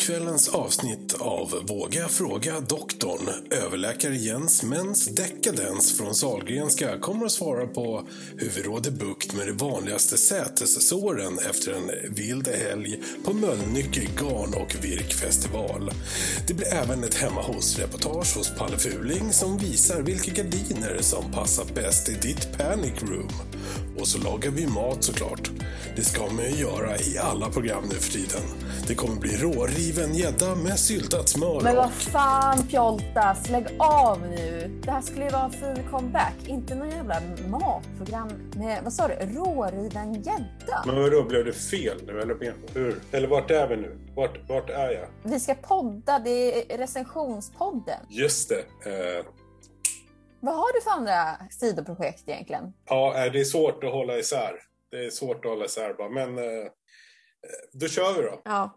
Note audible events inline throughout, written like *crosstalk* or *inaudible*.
kvällens avsnitt av Våga fråga doktorn. Överläkare Jens Mens dekadens från Salgrenska kommer att svara på hur vi råder bukt med de vanligaste sätessåren efter en vild helg på Mölnlycke garn och virkfestival. Det blir även ett hemma hos-reportage hos Palle Fuling som visar vilka gardiner som passar bäst i ditt panic room. Och så lagar vi mat såklart. Det ska man ju göra i alla program nu för tiden. Det kommer bli råriven gädda med syltat smör Men vad fan Pjoltas, lägg av nu. Det här skulle ju vara en fin comeback. Inte någon jävla matprogram med, vad sa du, råriven gädda. Men vadå, blev det fel nu eller hur? Eller vart är vi nu? Vart, vart är jag? Vi ska podda, det är recensionspodden. Just det. Eh, Vad har du för andra sidoprojekt egentligen? ja, eh, det är svårt att hålla isär. Det är svårt att hålla isär bara. Men eh, eh, då kör vi då. Ja.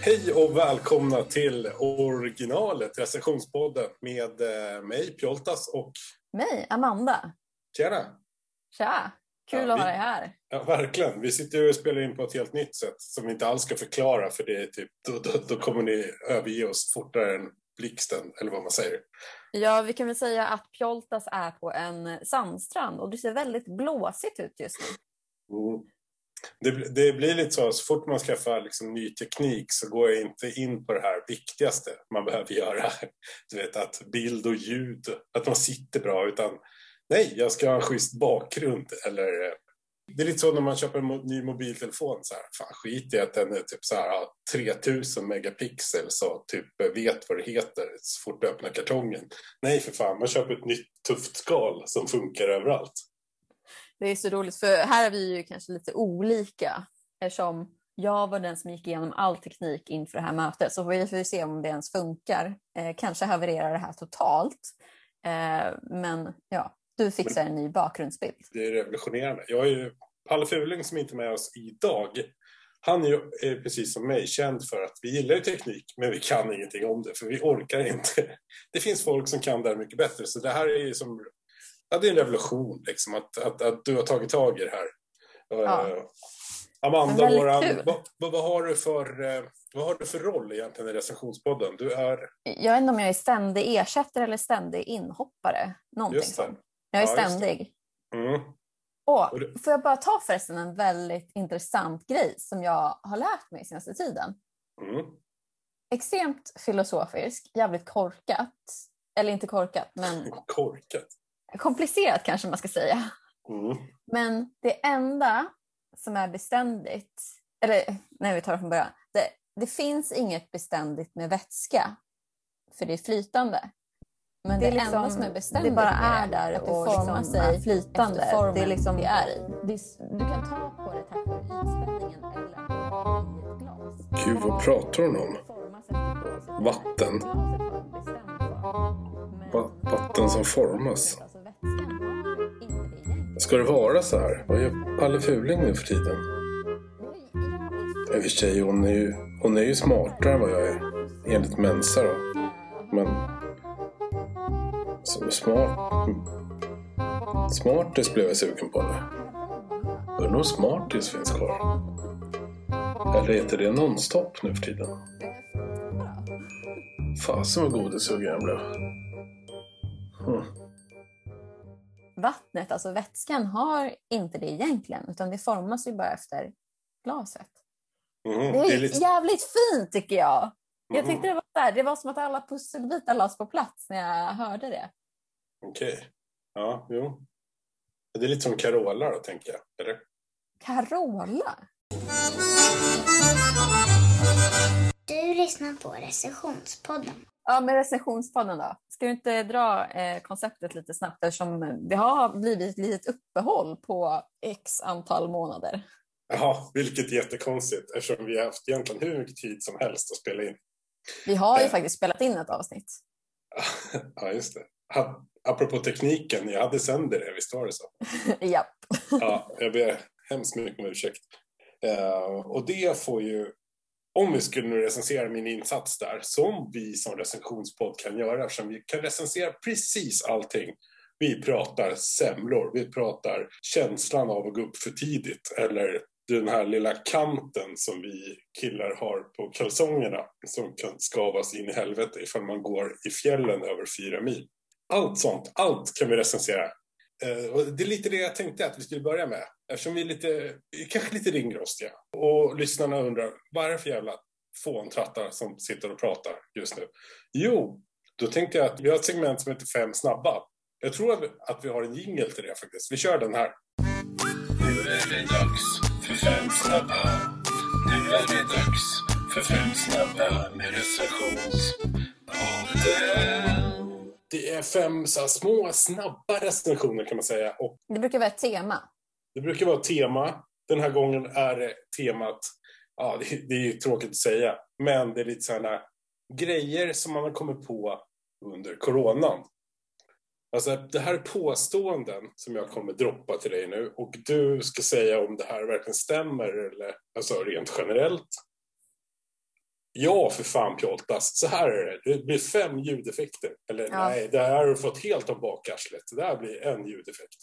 Hej och välkomna till originalet, recensionspodden med eh, mig, Pjoltas och Mig, Amanda. Tjena! Tja, kul Ja, att vi- ha dig här. Ja, verkligen. Vi sitter och spelar in på ett helt nytt sätt som vi inte alls ska förklara för det är typ, då, då, då kommer ni överge oss fortare än blixten, eller vad man säger. Ja, vi kan väl säga att Pjoltas är på en sandstrand och det ser väldigt blåsigt ut just nu. Mm. Det, det blir lite så, så fort man skaffar liksom ny teknik så går jag inte in på det här viktigaste man behöver göra. *laughs* Du vet att bild och ljud, att man sitter bra, utan nej, jag ska ha en schysst bakgrund. Eller, eh, det är lite så när man köper en ny mobiltelefon, så här, fan skit i att den är typ så här, 3000 megapixel så typ eh, vet vad det heter så fort du öppnar kartongen. Nej för fan, man köper ett nytt tufft skal som funkar överallt. Det är så roligt för här är vi ju kanske lite olika eftersom jag var den som gick igenom all teknik inför det här mötet så vi får se om det ens funkar. Eh, kanske havererar det här totalt. Eh, men ja, du fixar en ny bakgrundsbild. det är revolutionerande. Jag är ju Palle Fuling som inte är med oss idag. Han är ju är precis som mig känd för att vi gillar ju teknik, men vi kan ingenting om det, för vi orkar inte. Det finns folk som kan det här mycket bättre, så det här är ju som ja, det är en revolution, liksom, att, att, att du har tagit tag i det här. Ja. Eh, Amanda, Väldigt våran, vad, vad, har du för, eh, vad har du för roll egentligen i recensionspodden? Du är, Jag vet inte om jag är ständig ersättare eller ständig inhoppare. Någonting sånt. Jag är Ja, ständig. Mm. Och får jag bara ta förresten en väldigt intressant grej som jag har lärt mig senaste tiden. Mm. Extremt filosofisk, jävligt korkat. Eller inte korkat, men *laughs* Korkat. Komplicerat kanske man ska säga. Mm. Men det enda som är beständigt, eller nej vi tar det från början. Det, det finns inget beständigt med vätska, för det är flytande. Men det, Det är enda liksom- som är beständigt det bara är där att det och formar liksom sig är flytande. efter formen Det är liksom- det är i. Det Du kan ta på det tack vare ytspänningen eller. Gud, vad pratar hon om? Det. Vatten. Va- vatten som formas. Ska det vara så här? Vad gör Palle Fuling nu för tiden? I och för sig, hon är ju, hon är ju smartare än vad jag är. Enligt Mensa då. Men... Så smart... Smartis blev jag sugen på nu. Undrar om Smartis finns kvar? Eller heter det Nonstop nu för tiden? Fasen vad godissugen jag blev. Hmm. Vattnet, alltså vätskan, har inte det egentligen, utan det formas ju bara efter glaset. Mm. Det är, Det är lite... jävligt fint tycker jag. Jag Mhm. tyckte det var, här, det var som att alla pusselbitar lades på plats när jag hörde det. Okej. Ja, jo. Det är lite som Carola då, tänker jag. Eller? Carola? Du lyssnar på recensionspodden. Ja, med recensionspodden då. Ska du inte dra eh, konceptet lite snabbt eftersom det har blivit ett litet uppehåll på x antal månader. Ja, vilket är jättekonstigt eftersom vi har haft egentligen hur mycket tid som helst att spela in. Vi har ju Eh. faktiskt spelat in ett avsnitt. *laughs* ja, just det. Apropå tekniken, jag hade sänder det, visst var det så? *laughs* Japp. Ja, jag ber hemskt mycket om ursäkt. Eh, och det får ju, om vi skulle nu recensera min insats där, som vi som recensionspodd kan göra, eftersom vi kan recensera precis allting. Vi pratar semlor, vi pratar känslan av att gå upp för tidigt, eller den här lilla kanten som vi killar har på kalsongerna som kan skavas in i helvete ifall man går i fjällen över fyra mil. Allt sånt, allt kan vi recensera. Eh, och det är lite det jag tänkte att vi skulle börja med. Eftersom vi är lite, kanske lite ringrostiga. Och lyssnarna undrar, vad är det för jävla fåntrattar som sitter och pratar just nu? Jo, då tänkte jag att vi har ett segment som heter Fem snabba. Jag tror att vi, att vi har en jingle till det faktiskt. Vi kör den här. Nu är det dags för Fem snabba. Nu är det dags för Fem snabba med recensionspodden. Det är fem så här, små, snabba recensioner kan man säga. Och Det brukar vara ett tema. det brukar vara ett tema. Den här gången är temat, ja det, det är tråkigt att säga, men det är lite sådana grejer som man har kommit på under coronan. Alltså det här är påståenden som jag kommer droppa till dig nu och du ska säga om det här verkligen stämmer eller alltså rent generellt. Ja, för fan Pjoltas. Så här är det. Det blir fem ljudeffekter. Eller Ja. nej, det här har du fått helt om bakarslet. Det här blir en ljudeffekt.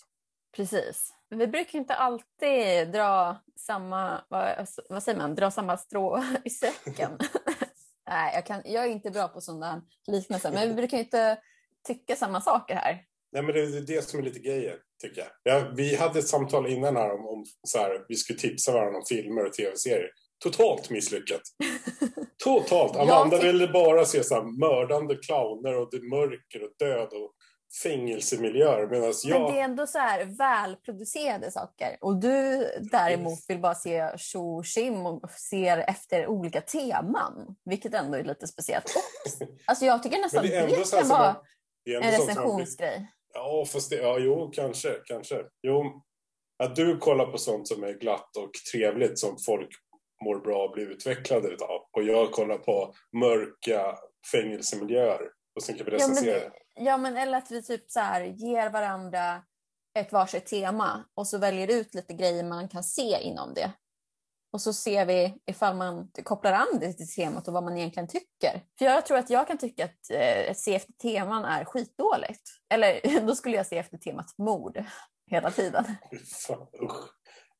Precis. Men vi brukar inte alltid dra samma, vad, vad säger man, dra samma strå i säcken. *laughs* Nej, jag, kan, jag är inte bra på sådana liknelser, men vi brukar inte tycka samma saker här. Nej, men det är det som är lite grejen, tycker jag. Ja, vi hade ett samtal innan här om, om så här, vi skulle tipsa varandra om filmer och tv-serier. Totalt misslyckat. *laughs* Totalt. Amanda tyck- ville bara se så här, mördande clowner och det mörker och död och fängelsemiljöer. Medan Men jag... det är ändå så här välproducerade saker. Och du däremot vill bara se tjo och och ser efter olika teman. Vilket ändå är lite speciellt. *laughs* Alltså jag tycker nästan Men det det, kan vara en recensionsgrej. Ja, fast det, ja, jo, kanske, kanske. Jo, att du kollar på sånt som är glatt och trevligt som folk mår bra och blir utvecklade utav. Och jag kollar på mörka fängelsemiljöer. Och sen kan vi Ja men, recensera. ja, men eller att vi typ så här ger varandra ett varsitt tema och så väljer ut lite grejer man kan se inom det. Och så ser vi ifall man kopplar an det till temat och vad man egentligen tycker. För jag tror att jag kan tycka att eh, se efter teman är skitdåligt. Eller *laughs* då skulle jag se efter temat mord hela tiden. Fy Fan, usch.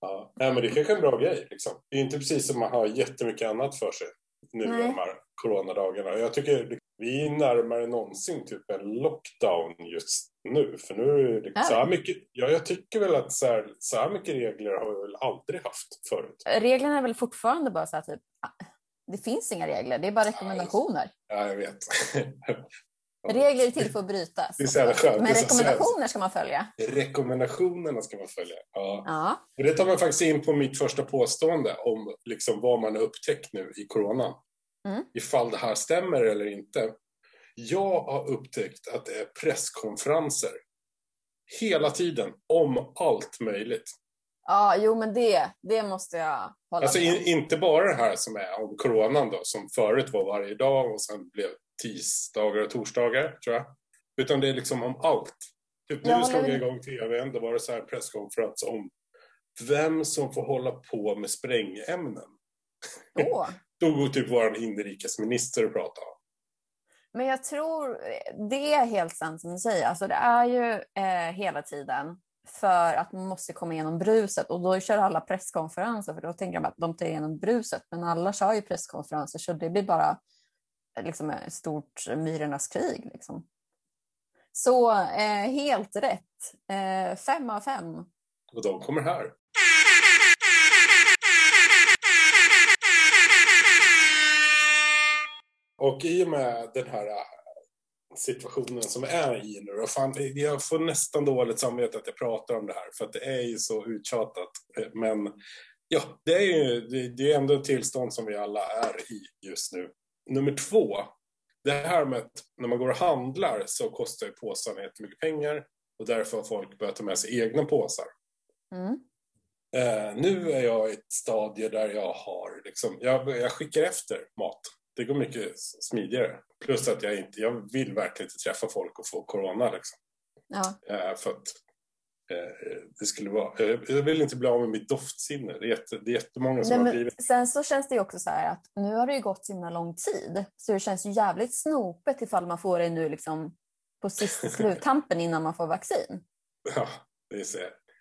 Ja. Nej, men det är kanske är en bra grej. Liksom. Det är inte precis som man har jättemycket annat för sig nu Nej. de här coronadagarna. Jag tycker vi är närmare någonsin typ en lockdown just nu. För nu är det Ja. så här mycket, ja, jag tycker väl att så här, så här mycket regler har vi väl aldrig haft förut. Reglerna är väl fortfarande bara så här typ, det finns inga regler, det är bara rekommendationer. Ja, jag vet. *laughs* Regler är till för att brytas. Det är så jävla skönt. Men rekommendationer ska man följa. Rekommendationerna ska man följa. Ja. Ja. Och det tar mig faktiskt in på mitt första påstående om liksom vad man har upptäckt nu i coronan. Mm. Ifall det här stämmer eller inte. Jag har upptäckt att det är presskonferenser hela tiden om allt möjligt. Ja, jo men det, det måste jag hålla Alltså med om. in, inte bara det här som är om coronan då, som förut var varje dag och sen blev tisdagar och torsdagar, tror jag. Utan det är liksom om allt. Typ nu slog jag igång tvn, då var det så här presskonferens om vem som får hålla på med sprängämnen. Åh. *laughs* Då går typ vår inrikesminister och pratar. Men jag tror det är helt sant som du säger. Alltså det är ju eh, hela tiden för att man måste komma igenom bruset och då kör alla presskonferenser för då tänker de att de tar igenom bruset. Men alla kör ju presskonferenser så det blir bara liksom ett stort myrornas krig. Liksom. Så eh, helt rätt. Eh, fem av fem. Och de kommer här. Och i och med den här situationen som vi är i nu, och fan, jag får nästan dåligt samvete att jag pratar om det här, för att det är ju så uttjatat. Men ja, det är ju det, är ändå ett tillstånd som vi alla är i just nu. Nummer två, det här med att när man går och handlar så kostar ju påsarna jättemycket pengar och därför har folk börjat ta med sig egna påsar. Mm. Eh, nu är jag i ett stadie där jag har, liksom, jag, jag skickar efter mat. Det går mycket smidigare. Plus att jag inte, jag vill verkligen inte träffa folk och få corona liksom. Ja. Eh, för att eh, det skulle vara, jag vill inte bli av med mitt doftsinne. Det är, jätte, det är jättemånga som Nej, har blivit sen så känns det också så här att nu har det ju gått så himla lång tid så det känns ju jävligt snopet ifall man får det nu liksom på sista *laughs* sluttampen innan man får vaccin. Ja, det är, så,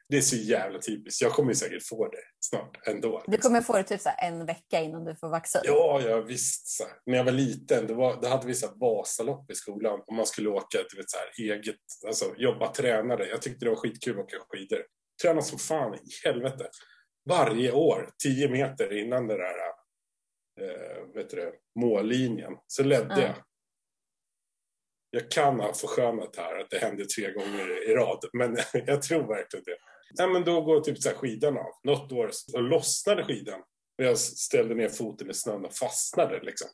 det är så jävla typiskt. Jag kommer ju säkert få det snart ändå. Du kommer få det typ så en vecka innan du får vaccin. Ja, ja visst. Så. När jag var liten, det var, då hade vi så här Vasalopp i skolan och man skulle åka du vet, så här, eget, alltså jobba tränare. Jag tyckte det var skitkul att åka skidor. Träna som fan i helvete. Varje år, tio meter innan det där eh, vet du mållinjen, så ledde Ja. jag. Jag kan ha förskönat här att det hände tre gånger i rad, men *laughs* jag tror verkligen det. Nej, men då går typ så här skidan av. Något år så lossnade skidan. Och jag ställde ner foten i snön och fastnade liksom.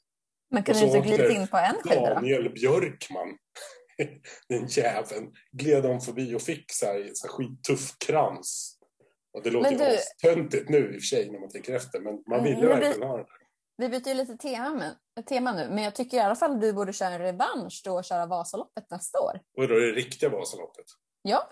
Men Och du inte glida in på en skida då? Daniel Björkman, *laughs* den jäveln, gled om förbi och fick så här, så här skittuff krans. Och det låter du- töntigt nu i och för sig när man tänker efter, men man ville Mm, verkligen vi- ha det. Vi byter ju lite tema, men- tema nu, men jag tycker i alla fall att du borde köra en revansch då och köra Vasaloppet nästa år. Och då är det riktiga Vasaloppet. Ja,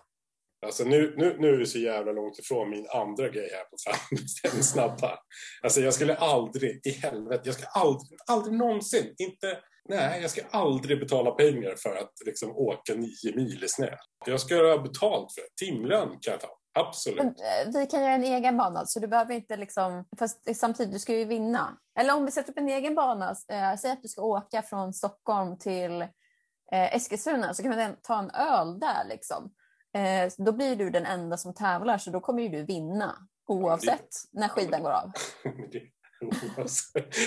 Alltså nu, nu, nu är vi så jävla långt ifrån min andra grej här på fem, snabba. Alltså jag skulle aldrig, i helvete, jag ska aldrig, aldrig någonsin, inte, nej, jag ska aldrig betala pengar för att liksom åka nio mil i snö. Jag ska ha betalt för det. Timlön kan jag ta, absolut. men, eh, vi kan göra en egen bana så du behöver inte liksom, fast samtidigt du ska ju vinna. Eller om vi sätter upp en egen bana, äh, säg att du ska åka från Stockholm till eh, Eskilstuna så kan vi ta en öl där liksom. Eh, då blir du den enda som tävlar så då kommer ju du vinna oavsett när skidan går av. *laughs*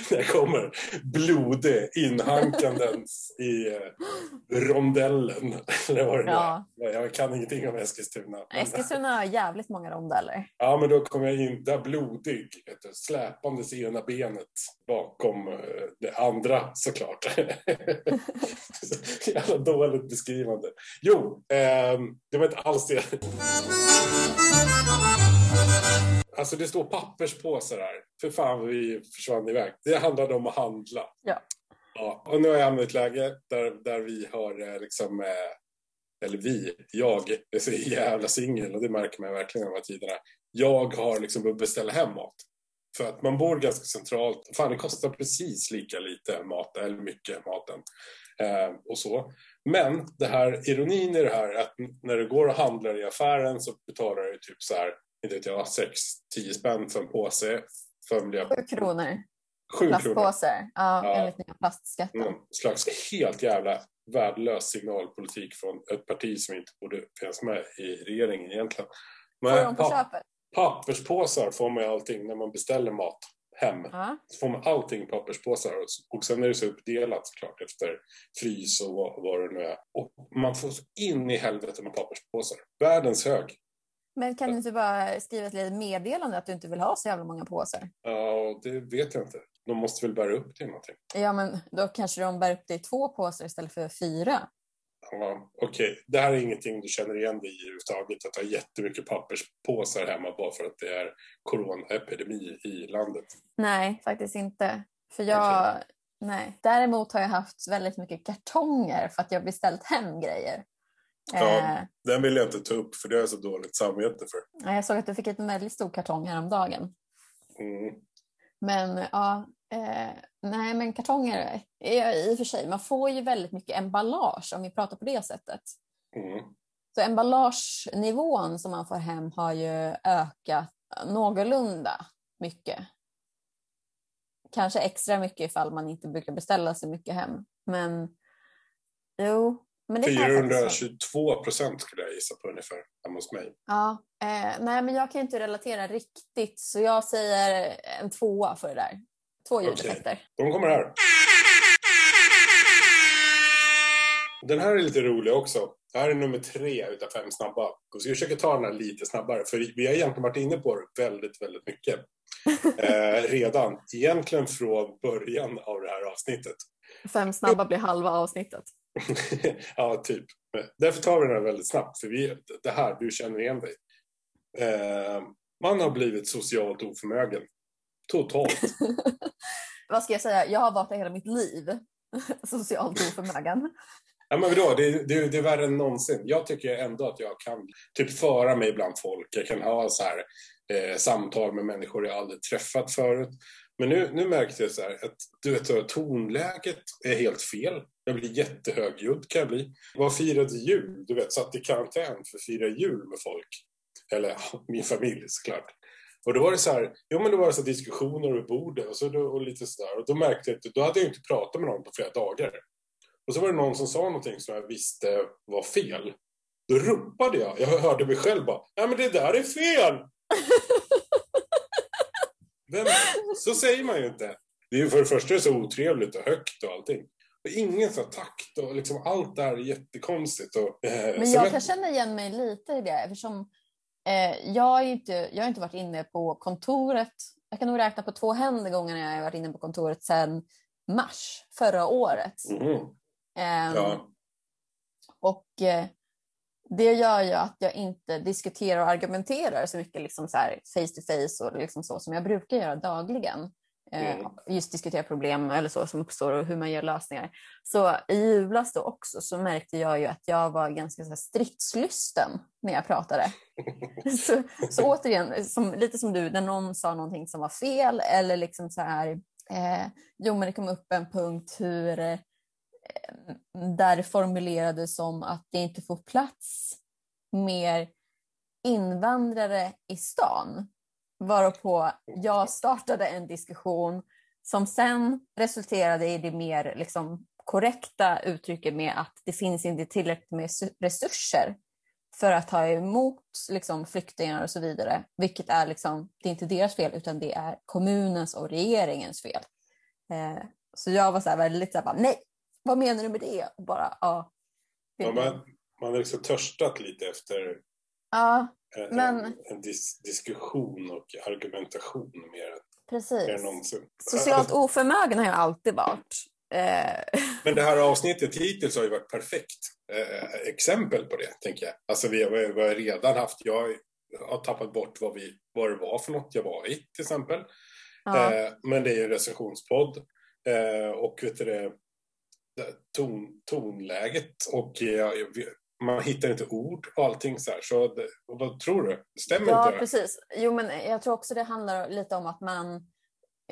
jag kommer blodig inhankandes i eh, rondellen. Eller vad det Ja. Jag kan ingenting om Eskilstuna. Eskilstuna har jävligt många rondeller. Ja, men då kom jag in där blodig, vet du, släpandes ena benet bakom eh, det andra såklart. Så *laughs* Jävla dåligt beskrivande. Jo, ehm, det var inte alls det. Alltså det står papperspåsar här. För fan vi försvann iväg. Det handlade om att handla. Ja. Ja, och nu har jag hamnat i ett läge där, där vi har eh, liksom, eh, eller vi, jag är så jävla singel och det märker man verkligen de här tiderna. Jag har liksom börjat beställa hem mat. För att man bor ganska centralt. Fan, det kostar precis lika lite mat, eller mycket maten. Eh, och så. Men det här, ironin i det här är att när du går och handlar i affären så betalar du typ så här, inte vet jag, 6-10 spänn för en påse. För Sju kronor. Sju kronor. Plastpåsar. Ja, Ja. enligt nya plastskatten. någon slags helt jävla värdelös signalpolitik från ett parti som inte borde finnas med i regeringen egentligen. Får Men de på pa- köpet? papperspåsar får man ju allting när man beställer mat hem. Ja. Så får man allting i papperspåsar och- och sen är det så uppdelat såklart efter frys och vad, vad det nu är. Och man får så in i helvete med papperspåsar. Världens hög. Men kan du inte bara skriva ett litet meddelande att du inte vill ha så jävla många påsar? Ja, det vet jag inte. De måste väl bära upp till någonting. Ja, men då kanske de bär upp det i två påsar istället för fyra. Ja, Okej, det här är ingenting du känner igen dig i överhuvudtaget. Att ha jättemycket papperspåsar hemma bara för att det är coronaepidemi i landet. Nej, faktiskt inte. För jag... Nej. Däremot har jag haft väldigt mycket kartonger för att jag beställt hem grejer. Ja. Eh, Den vill jag inte ta upp för det har jag så dåligt samvete för. jag såg att du fick en väldigt stor kartong häromdagen. Mm. Men ja, eh, nej men kartonger är i och för sig, man får ju väldigt mycket emballage om vi pratar på det sättet. Mm. Så emballagenivån som man får hem har ju ökat någorlunda mycket. Kanske extra mycket ifall man inte brukar beställa så mycket hem. Men jo, men det kan jag faktiskt... 422 procent skulle jag gissa på ungefär hemma hos mig. Ja, eh, nej men jag kan inte relatera riktigt så jag säger en tvåa för det där. Två ljudeffekter. De kommer här. Den här är lite rolig också. Det här är nummer tre utav fem snabba. Och så jag försöker ta den här lite snabbare. För vi har egentligen varit inne på det väldigt, väldigt mycket. *laughs* Eh, redan. Egentligen från början av det här avsnittet. Fem snabba blir halva avsnittet. *laughs* ja, typ. Därför tar vi den här väldigt snabbt. För vi, det här, du känner igen dig. Eh, man har blivit socialt oförmögen. Totalt. *laughs* vad ska jag säga, jag har varit hela mitt liv. *laughs* Socialt oförmögen. Ja, men vadå? Det, är- det, det är värre än någonsin. Jag tycker ändå att jag kan typ föra mig bland folk. Jag kan ha så här, eh, samtal med människor jag aldrig träffat förut. Men nu, nu märkte jag så här att du vet, tonläget är helt fel. Jag blir jättehögljudd kan jag bli. Vad firade jul? Du vet, satt i karantän för att fira jul med folk. Eller min familj såklart. Och då var det så här, jo men då var det så diskussioner över bordet och, så, då- och lite sådär. Och då märkte jag att då hade jag inte pratat med någon på flera dagar. Och så var det någon som sa någonting som jag visste var fel. Då ropade jag. Jag hörde mig själv bara, Nej, men det där är fel! Vem, så säger man ju inte. Det är för det första så otrevligt och högt och allting. Och ingen så takt och liksom allt det här är jättekonstigt. Och, eh, Men jag kan känna igen mig lite i det eftersom eh, jag, ju inte, jag har inte varit inne på kontoret. Jag kan nog räkna på två händer gånger när jag har varit inne på kontoret sedan mars förra året. Mhm. Ehm, Ja. Och eh, det gör ju att jag inte diskuterar och argumenterar så mycket liksom så face to face och liksom så som jag brukar göra dagligen. Eh, Mm. Just diskutera problem eller så som uppstår och hur man gör lösningar. Så i julas då också så märkte jag ju att jag var ganska så stridslysten när jag pratade. *laughs* så, så återigen, som, lite som du, när någon sa någonting som var fel eller liksom så här, eh, jo men det kom upp en punkt hur eh, där det formulerades som att det inte får plats mer invandrare i stan. Varpå jag startade en diskussion som sen resulterade i det mer liksom, korrekta uttrycket med att det finns inte tillräckligt med resurser för att ta emot liksom, flyktingar och så vidare. Vilket är liksom, det är inte deras fel utan det är kommunens och regeringens fel. Eh, så jag var så här väldigt så här, bara, nej, vad menar du med det? Och bara, ja. Ja, man, man har liksom törstat lite efter Ja, en, Men- en, dis, diskussion och argumentation mer, mer än precis. någonsin. Socialt oförmögen har jag alltid varit. Eh, *laughs* Men det här avsnittet hittills har ju varit perfekt eh, exempel på det, tänker jag. Alltså vi har, vi har redan haft, jag har tappat bort vad, vi, vad det var för något jag var i, till exempel. ja. Eh, men det är ju en recensionspodd. Eh, och vet du det- ton, tonläget och eh, jag man hittar inte ord och allting så här. Så det, vad tror du? Stämmer ja, inte det? precis. Jo, men jag tror också det handlar lite om att man,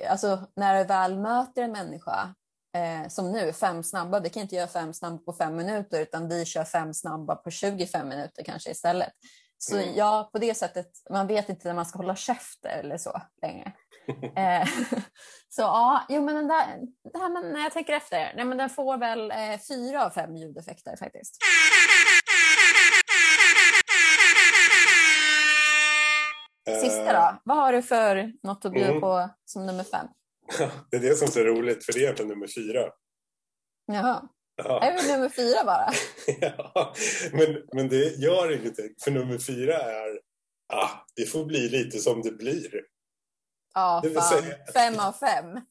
alltså när du väl möter en människa, eh, som nu, fem snabba, vi kan inte göra fem snabba på fem minuter, utan vi kör fem snabba på 25 minuter kanske istället. Så Mm. ja, på det sättet, man vet inte när man ska hålla käft eller så längre. *laughs* eh, *laughs* så ja, jo men den där, det här, men när jag tänker efter, nej, men den får väl eh, fyra av fem ljudeffekter faktiskt. Sista då, vad har du för något att bjuda Mm. på som nummer fem? Eh, *laughs* det är det som är så roligt, för det är egentligen nummer fyra. Jaha, Ja. är det nummer fyra bara? ja, men, men det gör ingenting. För nummer fyra är, ah, det får bli lite som det blir. Ja, fan. Fem av fem.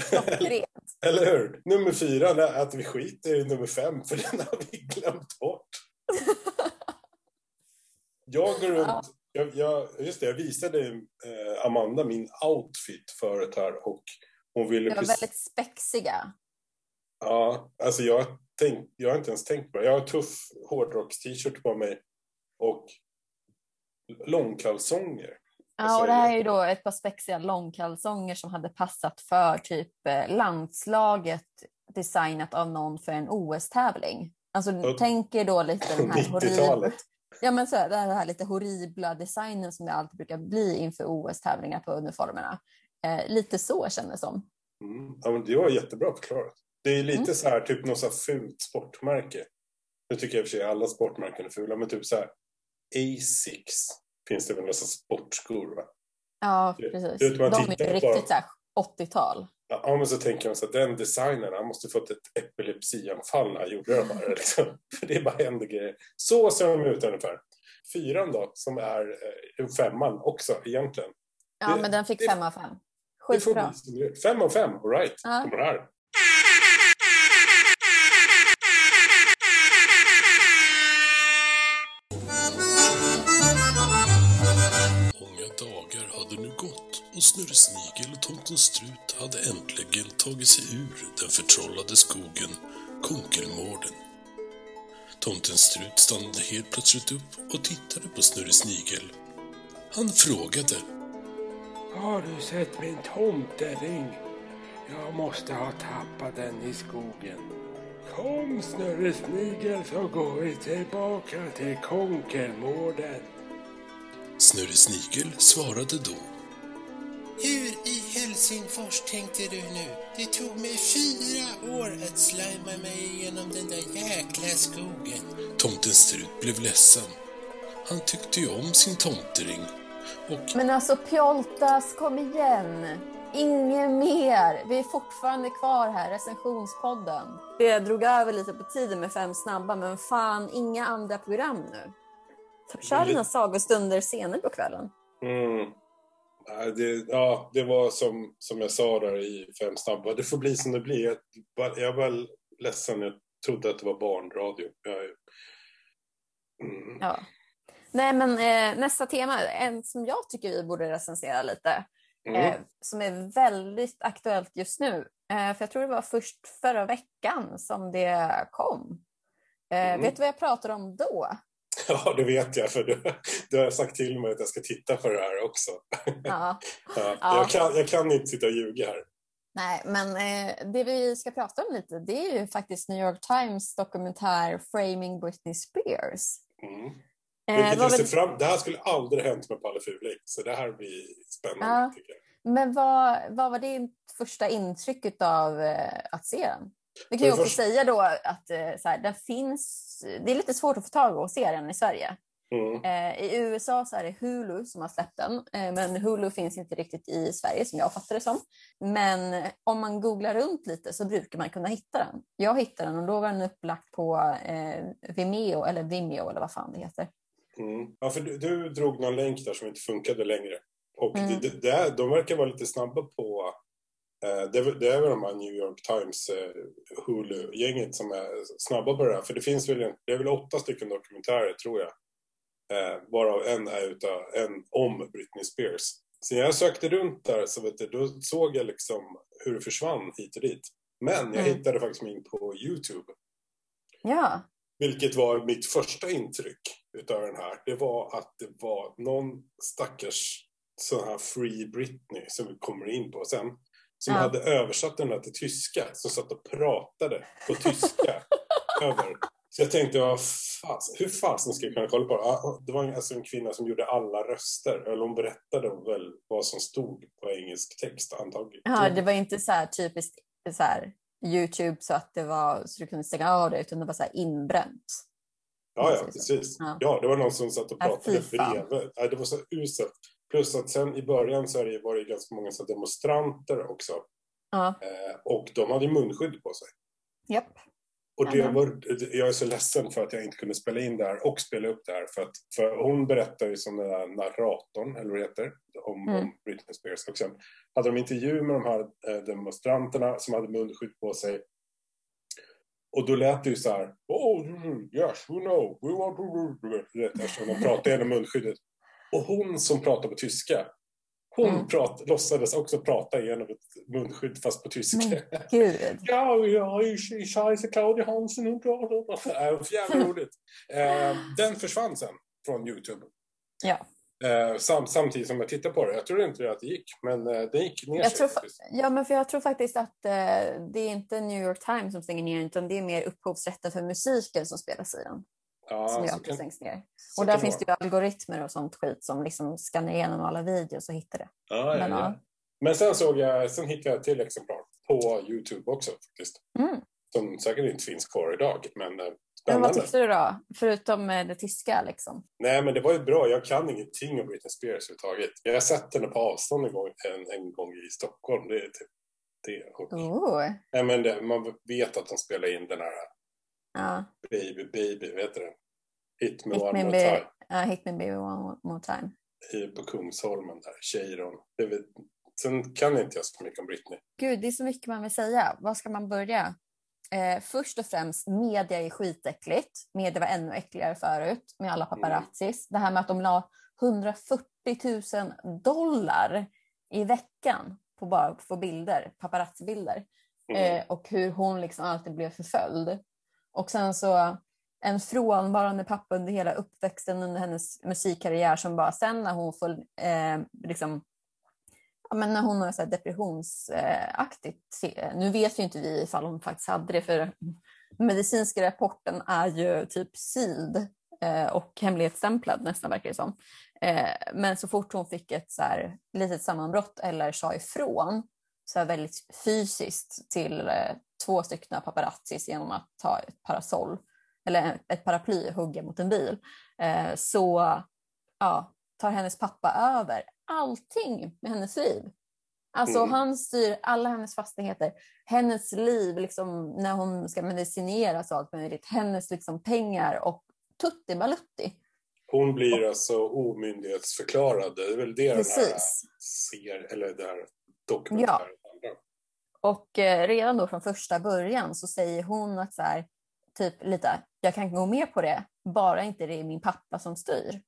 *laughs* Klockrent. Eller hur? Nummer fyra, att vi skiter i nummer fem, för den har vi glömt bort. Jag går runt, jag, jag, just det, jag visade eh, Amanda min outfit förut här och hon ville Det var precis- väldigt spexiga. Ja, alltså jag, tänk, jag har inte ens tänkt på det. Jag har tuff hårdrocks-t-shirt på mig och långkalsonger. Ja, och det här är ju då ett par spexiga långkalsonger som hade passat för typ eh, landslaget designat av någon för en OS-tävling. Alltså Och- tänk er då lite den här 90-talet. horribla, ja, men så här, den här lite horribla designen som det alltid brukar bli inför OS-tävlingar på uniformerna. Eh, lite så kändes det som. Mm. Ja, men det var jättebra förklarat. Det är lite Mm. så här, typ något så fult sportmärke. Nu tycker jag i och för sig alla sportmärken är fula, men typ så här Asics finns det väl några sportskor, va? Ja, precis. att man De är ju på- riktigt här 80-tal. Ja, men så tänker man så att den designern, han måste fått ett epilepsianfall när han gjorde de här. Liksom. *laughs* För det bara händer grejer. Så ser de ut ungefär. Fyran då, som är eh, femman också egentligen. Ja, Det- men den fick det- fem av fem. Skitbra. Fem av fem, all right. Ja. Kommer här. Snurre Snigel och Tomten Strut hade äntligen tagit sig ur den förtrollade skogen Konkelmården. Tomten Strut stannade helt plötsligt upp och tittade på Snurre Snigel. Han frågade. Har du sett min tomtering? Jag måste ha tappat den i skogen. Kom Snurre Snigel så går vi tillbaka till Konkelmården. Snurre Snigel svarade då. Hur i Helsingfors tänkte du nu? Det tog mig fyra år att slima mig igenom den där jäkla skogen. Tomten Strut blev ledsen. Han tyckte ju om sin tomtering. Och Men alltså Pjoltas, kom igen! Inget mer! Vi är fortfarande kvar här, recensionspodden. Det drog över lite på tiden med fem snabba, men fan, inga andra program nu. Kör dina sagostunder senare på kvällen. Mm. Det, ja, det var som, som jag sa där i Fem snabba. Det får bli som det blir. Jag, jag var ledsen. Jag trodde att det var barnradio. Jag, mm. Ja. Nej, men eh, nästa tema, en som jag tycker vi borde recensera lite, Mm. eh, som är väldigt aktuellt just nu. Eh, för jag tror det var först förra veckan som det kom. Eh, Mm. Vet du vad jag pratade om då? *laughs* Ja, det vet jag. För du, du har sagt till mig att jag ska titta på det här också. Ja. *laughs* Ja, Ja. Jag, kan, jag kan inte sitta och ljuga här. Nej, men eh, det vi ska prata om lite, det är ju faktiskt New York Times dokumentär Framing Britney Spears. Mm. Eh, jag ser fram, det här skulle aldrig hänt med Palle Fuling. Så det här blir spännande. Ja. Men vad, vad var ditt första intryck av eh, att se den? Vi kan ju också säga då att eh, så här, den finns, det är lite svårt att få tag på och se den i Sverige. Mm. Eh, I USA så är det Hulu som har släppt den, eh, men Hulu finns inte riktigt i Sverige som jag fattar det som. Men om man googlar runt lite så brukar man kunna hitta den. Jag hittade den och då var den upplagt på eh, Vimeo, eller Vimeo eller vad fan det heter. Mm. Ja, för du, du drog någon länk där som inte funkade längre. Och Mm. det, det, det, är- de verkar vara lite snabba på... Eh, det, det är väl de här New York Times eh, Hulu-gänget som är snabba på det här. För det finns väl, det är väl åtta stycken dokumentärer tror jag. Eh, varav en är utav, en om Britney Spears. Så när jag sökte runt där så vet du, då såg jag liksom hur det försvann hit och dit. Men jag Mm. hittade faktiskt min på YouTube. Ja, Vilket var mitt första intryck utav den här. Det var att det var någon stackars sån här Free Britney som vi kommer in på sen. Som Ja. hade översatt den här till tyska. Som satt och pratade på tyska. *laughs* över. Så jag tänkte, vad fas, hur fasen ska jag kunna kolla på det? Ja, Det var alltså en kvinna som gjorde alla röster. Eller hon berättade väl vad som stod på engelsk text antagligen. ja det var inte så här typiskt så här, Youtube så att det var så du kunde stänga av det utan det var så här inbränt. Ja, ja, Precis. Ja. Ja. det var någon som satt och Ja, pratade fan. bredvid. Ja, det var så uselt. Plus att sen i början så det- var det ganska många så demonstranter också. Ja, Eh, och de hade munskydd på sig. japp. Och det var, jag är så ledsen för att jag inte kunde spela in det här och spela upp det här. För, att, för hon berättar ju som den där narratorn, eller vad det heter, om, Mm. om Britney Spears. Och sen hade de intervju med de här eh, demonstranterna som hade munskydd på sig. Och då lät det ju så här. Oh, mm, yes, we know. We want to... Eftersom de pratade genom munskyddet. Och hon som pratar på tyska. Hon Mm. prat, låtsades också prata genom ett munskydd fast på tyska. Men gud. *laughs* Ja, ja, heiße Claudia Hansen och bla. Äh, jävla *laughs* roligt. Eh, den försvann sen från Youtube. Ja. Eh, sam, samtidigt som jag tittade på det. Jag trodde inte att det gick, men eh, det gick ner Jag sig. tror, ja, men för jag tror faktiskt att eh, det är inte New York Times som stänger ner utan det är mer upphovsrätten för musiken som spelas i den. Ja, som gör att det stängs ner. Och där finns det ju algoritmer och sånt skit som liksom skannar igenom alla videos och hittar det. Ja, Men, ja. Men sen såg jag, sen hittade jag ett till exemplar på Youtube också faktiskt. Mm. Som säkert inte finns kvar idag, men eh, Men vad tyckte du då? Förutom eh, det tyska liksom. Nej, men det var ju bra. Jag kan ingenting om Britney Spears överhuvudtaget. Jag har sett henne på avstånd en gång, en, en gång i Stockholm. Det är typ det. Och, Oh. nej, men det, man vet att de spelar in den här Ja. Baby Baby, vet du det? Hit Me Hit One me, More Time ja, hit me baby one more time. i, på Kungsholmen där, Cheiron. Sen kan inte jag så mycket om Britney. Gud, det är så mycket man vill säga. Var ska man börja? Eh, först och främst, media är skitäckligt. Media var ännu äckligare förut med alla paparazzis. Det här med att de la 140 000 dollar i veckan på bara att få bilder, paparazzi-bilder. Mm. Eh, och hur hon liksom alltid blev förföljd. Och sen så en frånvarande pappa under hela uppväxten under hennes musikkarriär som bara sen när hon får eh, liksom Ja, men när hon har så här depressionsaktigt, nu vet ju inte vi ifall hon faktiskt hade det för medicinska rapporten är ju typ sealed eh, och hemlighetsstämplad nästan verkar det som. Eh, men så fort hon fick ett så här litet sammanbrott eller sa ifrån så här väldigt fysiskt till eh, två stycken paparazzis genom att ta ett parasoll eller ett paraply och hugga mot en bil eh, så ja, tar hennes pappa över allting med hennes liv. Alltså Mm. han styr alla hennes fastigheter, hennes liv liksom, när hon ska medicineras och allt möjligt, hennes liksom, pengar och tutti balutti. Hon blir alltså omyndighetsförklarad. Det är väl det den här Precis. ser, eller det här dokumentären om. Och eh, redan då från första början så säger hon att så här, typ lite, jag kan gå med på det, bara inte det är min pappa som styr.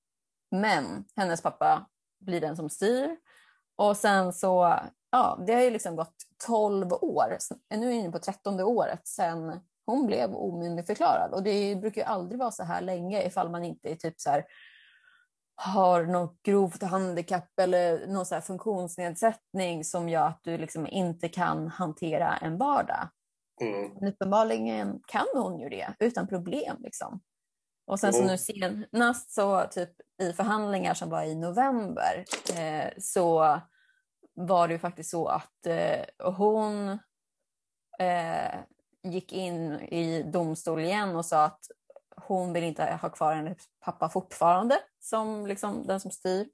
Men hennes pappa blir den som styr. Och sen så, ja, det har ju liksom gått 12 år, nu är jag inne på 13 året sen hon blev omyndigförklarad. Och det brukar ju aldrig vara så här länge ifall man inte är typ så här har något grovt handikapp eller någon så här funktionsnedsättning som gör att du liksom inte kan hantera en vardag. Mm. Men uppenbarligen kan hon ju det utan problem. Liksom. Och sen så Mm. nu senast så typ i förhandlingar som var i november eh, så var det ju faktiskt så att eh, hon eh, gick in i domstol igen och sa att hon vill inte ha kvar hennes pappa fortfarande som liksom den som styr.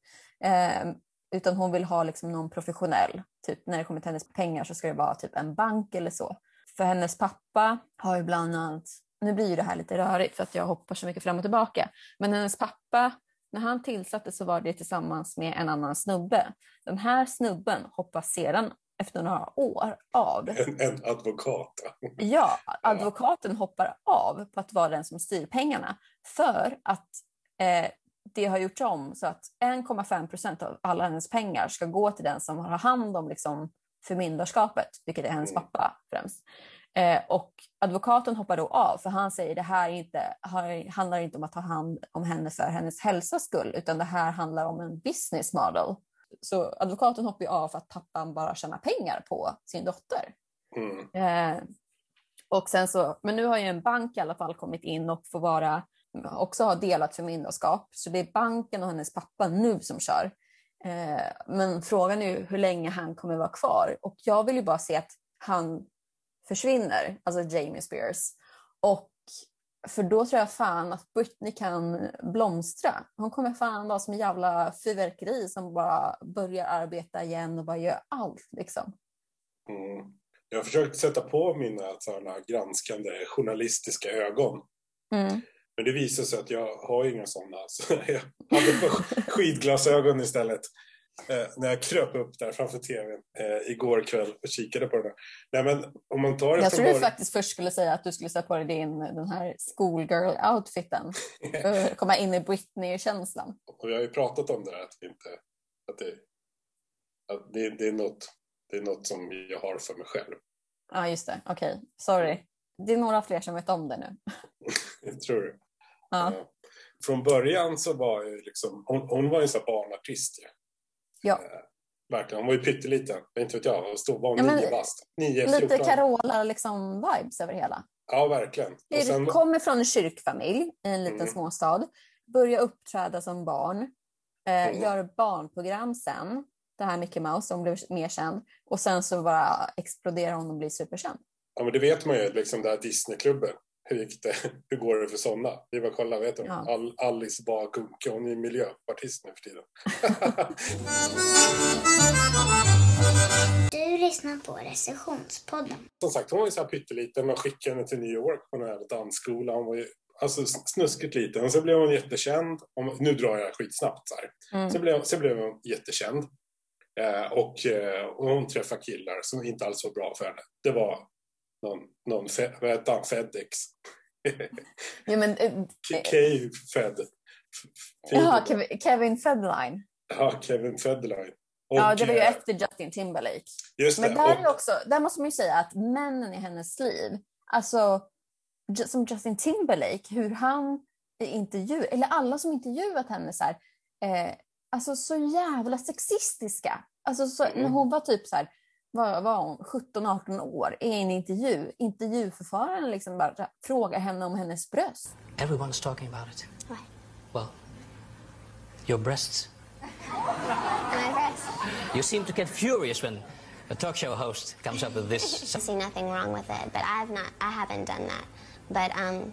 Eh, utan hon vill ha liksom någon professionell. Typ när det kommer till hennes pengar så ska det vara typ en bank eller så. För hennes pappa har ju bland annat, nu blir ju det här lite rörigt för att jag hoppar så mycket fram och tillbaka, men hennes pappa, när han tillsatte så var det tillsammans med en annan snubbe. Den här snubben hoppas sedan efter några år av. En, en advokat. *laughs* Ja, advokaten hoppar av på att vara den som styr pengarna för att eh, det har gjorts om så att 1,5 procent av alla hennes pengar ska gå till den som har hand om liksom, förmyndarskapet, vilket är hennes Mm. pappa främst. Eh, och advokaten hoppar då av för han säger det här är inte, har, handlar inte om att ta hand om henne för hennes hälsas skull utan det här handlar om en business model. Så advokaten hoppar av för att pappan bara tjänar pengar på sin dotter. Mm. Eh, och sen så, men nu har ju en bank i alla fall kommit in och får vara, också ha delat förmyndarskap. Så det är banken och hennes pappa nu som kör. Eh, men frågan är ju hur länge han kommer vara kvar. Och jag vill ju bara se att han försvinner, alltså Jamie Spears. Och för då tror jag fan att Britney kan blomstra. Hon kommer fan vara som en jävla fyrverkeri som bara börjar arbeta igen och bara gör allt liksom. Mm. Jag har försökt sätta på mina sådana granskande journalistiska ögon. Mm. Men det visar sig att jag har inga sådana. *laughs* Så jag hade skidglasögon istället. Eh, när jag kröp upp där framför tvn eh, igår kväll och kikade på den här. Nej men om man tar det Jag tror du faktiskt först skulle säga att du skulle sätta på dig din, den här schoolgirl-outfiten. *laughs* Komma in i Britney-känslan. Vi har ju pratat om det här att, inte, att, det, att det, det, är något, det är något som jag har för mig själv. Ja, just det. Okej, sorry. Det är några fler som vet om det nu. *laughs* Tror du? Ja. Ja. Från början så var ju liksom, hon, hon var ju en sån barnartist ju. Ja. Eh, verkligen, hon var ju pytteliten. Inte vet jag, hon stod, var Ja, nio bast. Nio, Lite fjorton. Carola liksom över hela. Ja, verkligen. Och sen, kommer från en kyrkfamilj i en liten Mm. småstad. Börjar uppträda som barn. Eh, Mm. Gör barnprogram sen. Det här Mickey Mouse som blev mer känd. Och sen så bara exploderar hon och blir superkänd. ja, men det vet man ju, liksom det här Disneyklubben. Hur gick det? *laughs* Hur går det för sådana? Vi bara kolla, vet du? Ja. All, Alice Bah Kuhnke, hon är miljöpartist nu för tiden. *laughs* *laughs* Du lyssnar på recensionspodden. Som sagt, hon var ju så här pytteliten. Man skickade henne till New York på en här dansskola. Hon var ju alltså, snuskigt liten. Och så blev hon jättekänd. Om, nu drar jag skitsnabbt så här. Mm. Sen, blev, sen blev hon jättekänd. Eh, och, eh, och hon träffade killar som inte alls var bra för henne. Det var någon, någon fe, vad hette han, Fedex. *laughs* Ja, men, eh, K-Fed. jaha, Kev- Kevin Federline. Ja, Kevin Federline. Och, ja, det var ju eh, efter Justin Timberlake. Just det. Men där, och, är också, där måste man ju säga att männen i hennes liv, alltså som Justin Timberlake, hur han i intervju, eller alla som intervjuat henne så här, eh, alltså så jävla sexistiska. Alltså så, Mm. när hon var typ så här, vad var hon, 17-18 år i en intervju, intervjuförfararen liksom bara frågar henne om hennes bröst. Everyone's talking about it. Why? Well, your breasts. My breasts. You seem to get furious when a talk show host comes up with this. *laughs* I see nothing wrong with it, but I've not. I haven't done that. But um,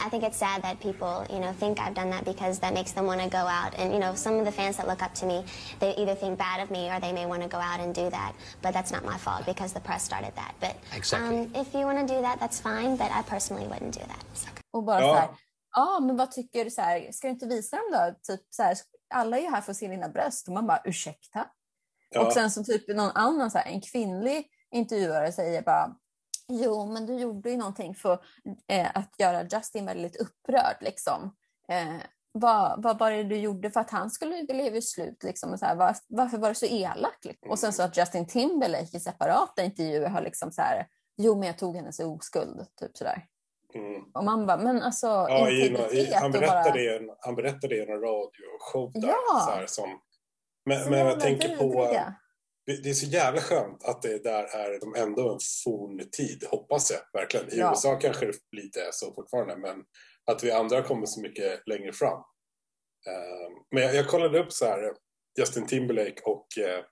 I think it's sad that people, you know, think I've done that because that makes them want to go out. And you know, some of the fans that look up to me, they either think bad of me or they may want to go out and do that. But that's not my fault because the press started that. But Exactly. um, if you want to do that, that's fine. But I personally wouldn't do that. Och bara Ja. så här, ja men vad tycker du så här, ska du inte visa dem då? Typ så här, alla är ju här för att se dina bröst. Och man bara, ursäkta? ja, Och sen så typ någon annan, så här, en kvinnlig intervjuare säger bara Jo, men du gjorde ju någonting för eh, att göra Justin väldigt upprörd. Liksom. Eh, vad, vad var det du gjorde för att han skulle leva i slut? Liksom, och så här, var, varför var du så elak? Liksom? Och sen så att Justin Timberlake i separata intervjuer har liksom så här, jo men jag tog hennes oskuld. Typ sådär. mm. Och man bara, men alltså Ja, i, i, han, berättade bara... i en, han berättade i en radioshow där. Ja. Så här, som, men så men jag jävla tänker på... vidriga. Det är så jävla skönt att det där är de ändå en forntid, hoppas jag verkligen. I Ja. USA kanske det lite är så fortfarande, men att vi andra kommer så mycket längre fram. Ehm, men jag, jag kollade upp så här, Justin Timberlake och uh,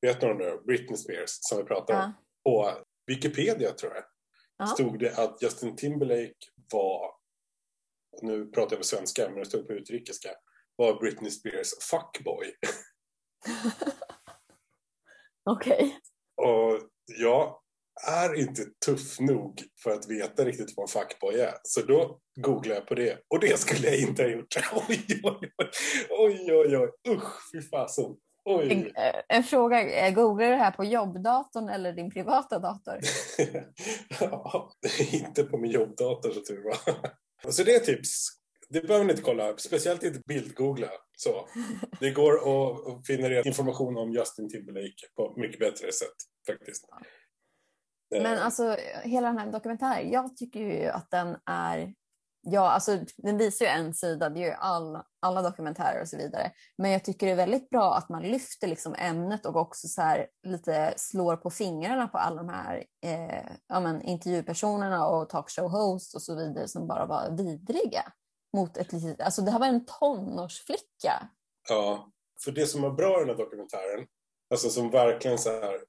vet om det? Britney Spears som vi pratade om. Ja. På Wikipedia tror jag Ja. stod det att Justin Timberlake var, nu pratar jag på svenska men det stod på utrikiska, var Britney Spears fuckboy. *laughs* Okej. Och jag är inte tuff nog för att veta riktigt vad en fuckboy är. Så då googlade jag på det. Och det skulle jag inte ha gjort. *laughs* Oj, oj, oj. Oj, oj, oj. Usch, fy fasen. Oj. Eh, En fråga, eh, googlar du det här på jobbdatorn eller din privata dator? *laughs* ja, inte på min jobbdator så tur var. *laughs* Så det är tips. Det behöver ni inte kolla upp. Speciellt inte bildgoogla. Så. Det går att finna information om Justin Timberlake på mycket bättre sätt faktiskt. Eh, Men alltså hela den här dokumentären, jag tycker ju att den är, ja alltså den visar ju en sida, det gör all, alla dokumentärer och så vidare. Men jag tycker det är väldigt bra att man lyfter liksom ämnet och också så här lite slår på fingrarna på alla de här eh, ja, men, intervjupersonerna och talkshow hosts och så vidare som bara var vidriga. Mot ett litet, alltså det här var en tonårsflicka. Ja, för det som är bra i den här dokumentären, alltså som verkligen så här,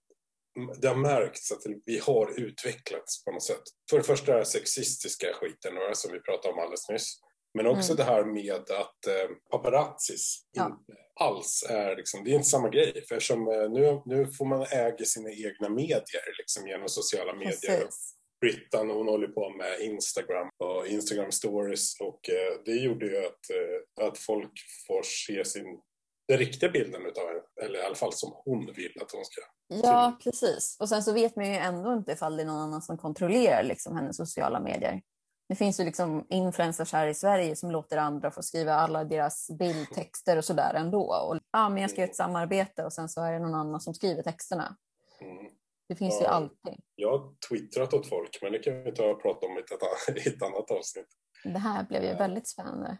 det har märkts att vi har utvecklats på något sätt. För det första är sexistiska skiten va, som vi pratade om alldeles nyss. Men också Mm. det här med att eh, paparazzis Ja. inte alls är liksom, det är inte samma grej. För eftersom eh, nu, nu får man äga sina egna medier liksom genom sociala medier. Precis. Brittan hon håller på med Instagram och Instagram stories och eh, det gjorde ju att, eh, att folk får se sin, den riktiga bilden utav henne, eller i alla fall som hon vill att hon ska. Ja, precis. Och sen så vet man ju ändå inte ifall det är någon annan som kontrollerar liksom hennes sociala medier. Det finns ju liksom influencers här i Sverige som låter andra få skriva alla deras bildtexter och sådär ändå. Och, ja, men jag ska göra ett samarbete och sen så är det någon annan som skriver texterna. Mm. Det finns ju Ja. alltid. Jag har twittrat åt folk, men det kan vi ta och prata om i ett, ett annat avsnitt. Det här blev ju Ja. väldigt spännande.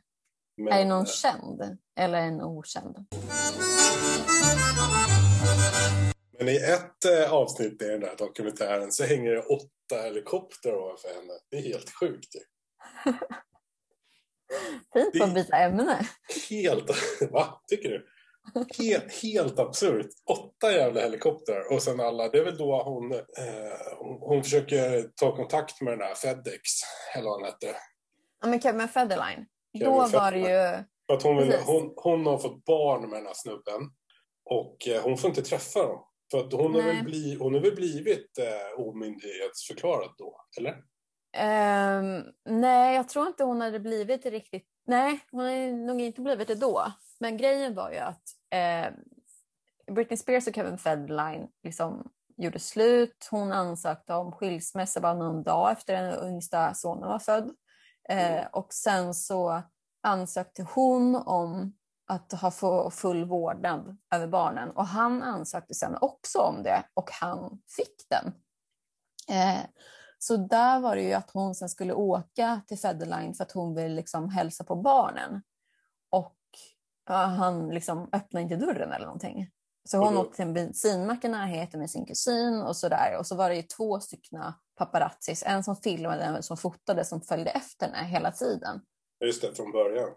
Men, är det någon eh, känd eller en okänd? men i ett eh, avsnitt i den där dokumentären så hänger det åtta helikoptrar ovanför henne. Det är helt sjukt ju. *laughs* Fint att byta ämne. Helt, *laughs* va? Tycker du? Helt, helt absurt. Åtta jävla helikoptrar och sen alla, det är väl då hon, eh, hon, hon försöker ta kontakt med den här Fedex, eller vad han hette. Ja, men Kevin Federline. Kevin Då var det Federline. ju... För att hon, vill, hon, hon har fått barn med den här snubben och eh, hon får inte träffa dem. För att hon, har väl, bli, hon har väl blivit eh, omyndighetsförklarad då, eller? Ehm, nej, jag tror inte hon hade blivit riktigt. Nej, hon hade nog inte blivit det då. Men grejen var ju att eh, Britney Spears och Kevin Federline liksom gjorde slut. Hon ansökte om skilsmässa bara någon dag efter den yngsta sonen var född. Eh, Mm. och sen så ansökte hon om att ha få full vårdnad över barnen. Och han ansökte sen också om det och han fick den. Eh, så där var det ju att hon sen skulle åka till Federline för att hon vill liksom hälsa på barnen. Ja, han liksom öppnade inte dörren eller någonting. Så hon åkte till en bensinmack i närheten med sin kusin och sådär. Och så var det ju två stycken paparazzis, en som filmade en som fotade som följde efter henne hela tiden. Just det, från början.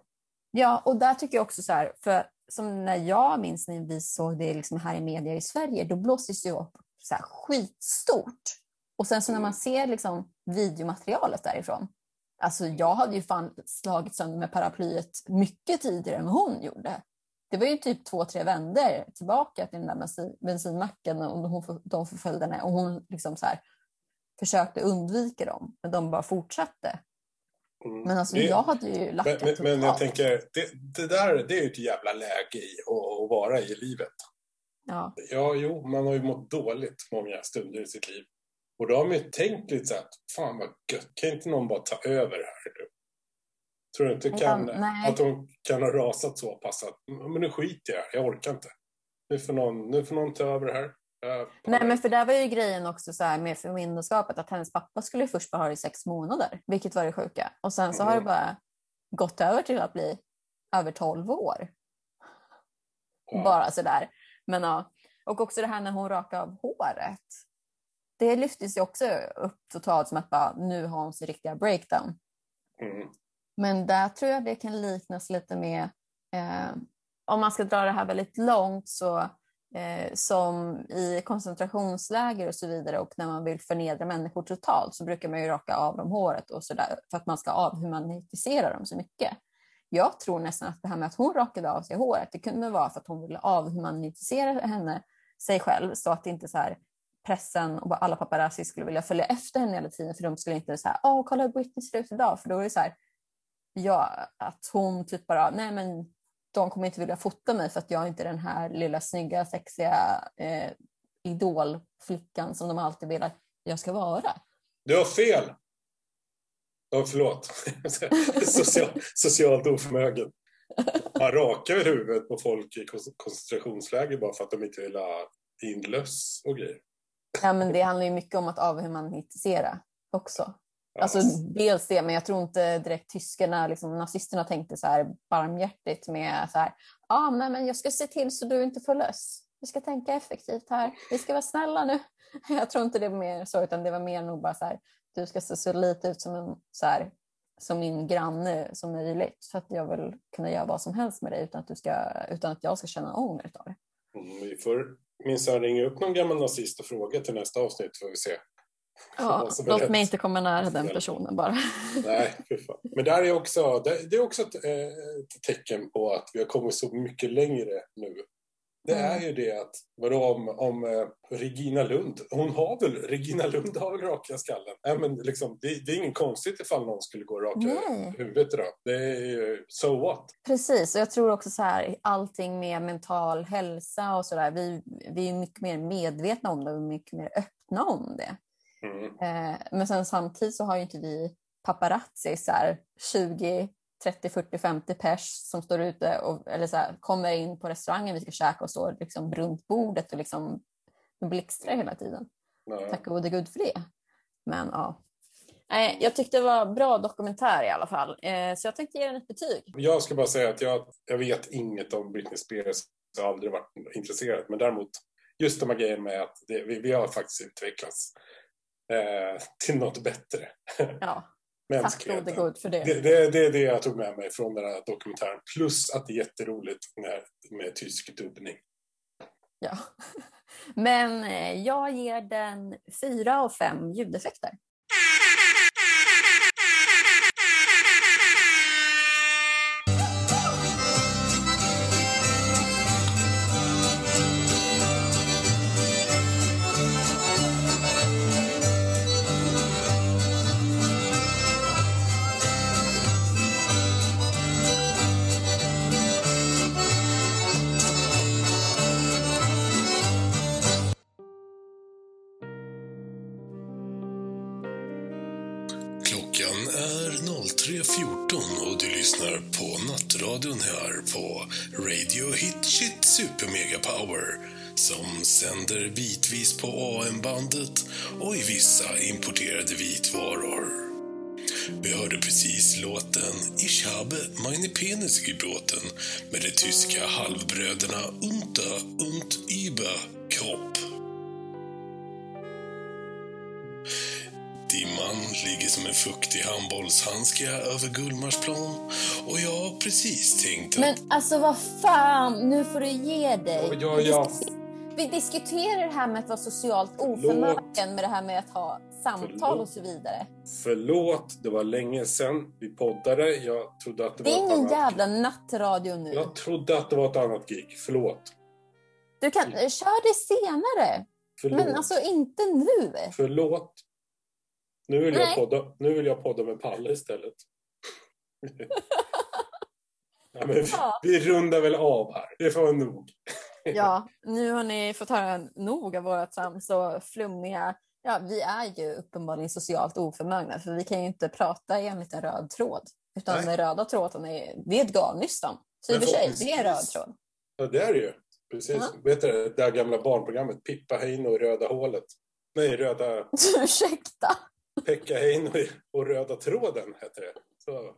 Ja, och där tycker jag också så här, för som när jag minns när vi såg det liksom här i media i Sverige, då blåstes det upp så här skitstort. Och sen så när man ser liksom videomaterialet därifrån, alltså jag hade ju fan slagit sönder med paraplyet mycket tidigare än hon gjorde. Det var ju typ två, tre vändor tillbaka till den där bensin- bensinmacken och hon, de förföljde henne och hon liksom så här försökte undvika dem, men de bara fortsatte. Mm. Men alltså Det- jag hade ju lackat men, men jag tänker, det, det där det är ju ett jävla läge i att, att vara i livet. Ja. Ja, jo, man har ju mått dåligt många stunder i sitt liv. Och då har man ju tänkt lite så här, fan vad gött, kan inte någon bara ta över här nu? Tror du inte Ja, kan, nej. att de kan ha rasat så pass att, men nu skiter jag jag orkar inte. Nu får någon, nu får någon ta över det här. Jag Nej, men för där var ju grejen också så här med förmyndarskapet att hennes pappa skulle ju först bara ha det i sex månader, vilket var det sjuka. Och sen så har det Mm. bara gått över till att bli över 12 år. Ja. Bara sådär. Men ja, och också det här när hon rakade av håret. Det lyftes ju också upp totalt som att bara, nu har hon sin riktiga breakdown. Mm. Men där tror jag det kan liknas lite med, eh, om man ska dra det här väldigt långt, så eh, som i koncentrationsläger och så vidare och när man vill förnedra människor totalt så brukar man ju raka av dem håret och sådär för att man ska avhumanisera dem så mycket. Jag tror nästan att det här med att hon rakade av sig håret, det kunde vara för att hon ville avhumanisera henne, sig själv, så att inte så här pressen och alla paparazzi skulle vilja följa efter henne hela tiden för de skulle inte säga åh kolla hur Britney ser ut idag för då är det så här ja, att hon typ bara, nej men de kommer inte vilja fota mig för att jag är inte den här lilla snygga, sexiga eh, idolflickan som de alltid vill att jag ska vara. Du har fel! Oh, förlåt. *laughs* Social, socialt oförmögen. Man rakar väl huvudet på folk i koncentrationsläger bara för att de inte vill ha in löss och grejer. Ja, men det handlar ju mycket om att avhumanisera också. Alltså dels det, men jag tror inte direkt tyskarna, liksom, nazisterna tänkte så här barmhjärtigt med så här, ah, nej, men jag ska se till så du inte får löss. Vi ska tänka effektivt här. Vi ska vara snälla nu. *laughs* Jag tror inte det var mer så, utan det var mer nog bara så här, du ska se så lite ut som, en, så här, som min granne som möjligt. Så att jag vill kunna göra vad som helst med dig utan att, du ska, utan att jag ska känna ånger av det. Mm, vi får minsann ringa upp någon gammal nazist och fråga till nästa avsnitt får vi se. Ja, *laughs* låt rätt. mig inte komma nära den personen bara. *laughs* Nej. Men där är också, det, det är också ett, eh, ett tecken på att vi har kommit så mycket längre nu. Det är ju det att, vadå om, om eh, Regina Lund, hon har väl, Regina Lund har väl raka skallen? Nej, men liksom, det, det är ingen konstigt ifall någon skulle gå raka Nej. huvudet idag. Det är ju, so what? Precis, och jag tror också så här, allting med mental hälsa och sådär, vi, vi är mycket mer medvetna om det och mycket mer öppna om det. Mm. Eh, men sen samtidigt så har ju inte vi paparazzi så här 20, 30, 40, 50 pers som står ute och eller så här, kommer in på restaurangen vi ska käka och står liksom runt bordet och liksom blixtrar hela tiden. Nej. Tack gode gud för det. Men ja. Nej, jag tyckte det var bra dokumentär i alla fall, eh, så jag tänkte ge den ett betyg. Jag ska bara säga att jag, jag vet inget om Britney Spears. Jag har aldrig varit intresserad. Men däremot just de här grejerna med att det, vi, vi har faktiskt utvecklats eh, till något bättre. Ja, tack gode gud för det. Det, det, det är det jag tog med mig från den här dokumentären. Plus att det är jätteroligt med, med tysk dubbning. Ja. *laughs* Men eh, jag ger den fyra av fem ljudeffekter. Sänder bitvis på AM-bandet och i vissa importerade vitvaror. Vi hörde precis låten Ich habe meine Penis gebroten med de tyska halvbröderna Unter und Überkropp. Dimman ligger som en fuktig handbollshandske över Gullmarsplan och jag har precis tänkt att... Men alltså vad fan, nu får du ge dig. Ja, ja, ja. Vi, diskuter- vi diskuterar det här med att vara socialt oförmögen med det här med att ha samtal Förlåt. och så vidare. Förlåt, det var länge sedan vi poddade. Jag trodde att det, Det är var ett ingen annat... jävla nattradio nu. Jag trodde att det var ett annat gig. Förlåt. Du kan, kör det senare. Förlåt. Men alltså inte nu. Förlåt. Nu vill, jag podda, nu vill jag podda med Palle istället. *laughs* ja, vi, Ja. vi rundar väl av här. Det får vara nog. Ja, nu har ni fått höra nog av våra trams och flummiga... Ja, vi är ju uppenbarligen socialt oförmögna för vi kan ju inte prata enligt en röd tråd. Utan Nej. den röda tråden är, det är ett garnnystan. Så i och för sig, det är en röd tråd. Ja, det är det ju. Precis. Ja. Vet du det där gamla barnprogrammet Pippa Heino i Röda hålet? Nej, Röda... *laughs* Ursäkta. Pekka Heino och Röda tråden hette det. Så,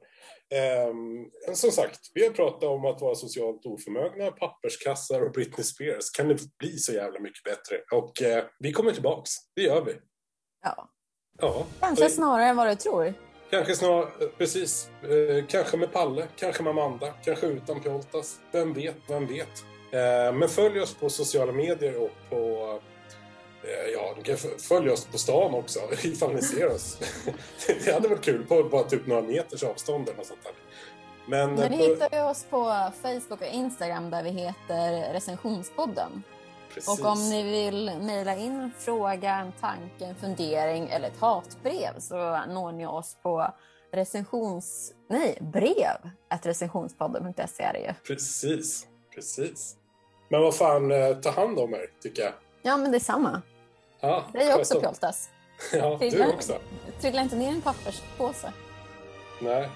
ehm, som sagt, vi har pratat om att vara socialt oförmögna, papperskassar och Britney Spears. Kan det bli så jävla mycket bättre? Och eh, vi kommer tillbaks. Det gör vi. Ja, Ja, kanske och- snarare än vad du tror. Kanske snart, eh, precis. Eh, kanske med Palle, kanske med Amanda, kanske utan Pjoltas. Vem vet, vem vet. Eh, men följ oss på sociala medier och på... Eh, ja, ni kan följa oss på stan också *laughs* ifall ni ser oss. *laughs* det hade varit kul på bara typ några meters avstånd eller något sånt där. Men, Men eh, ni på, hittar ju oss på Facebook och Instagram där vi heter Recensionspodden. precis. Och om ni vill mejla in en fråga, en tanke, en fundering eller ett hatbrev så når ni oss på recensions... Nej, brev att recensionspodden.se är det ju. Precis, precis. Men vad fan, eh, ta hand om er, tycker jag. Ja, men det är samma. Ja, Det är också om- Pjoltas. Ja, du också. Trilla inte ner en papperspåse. Nej,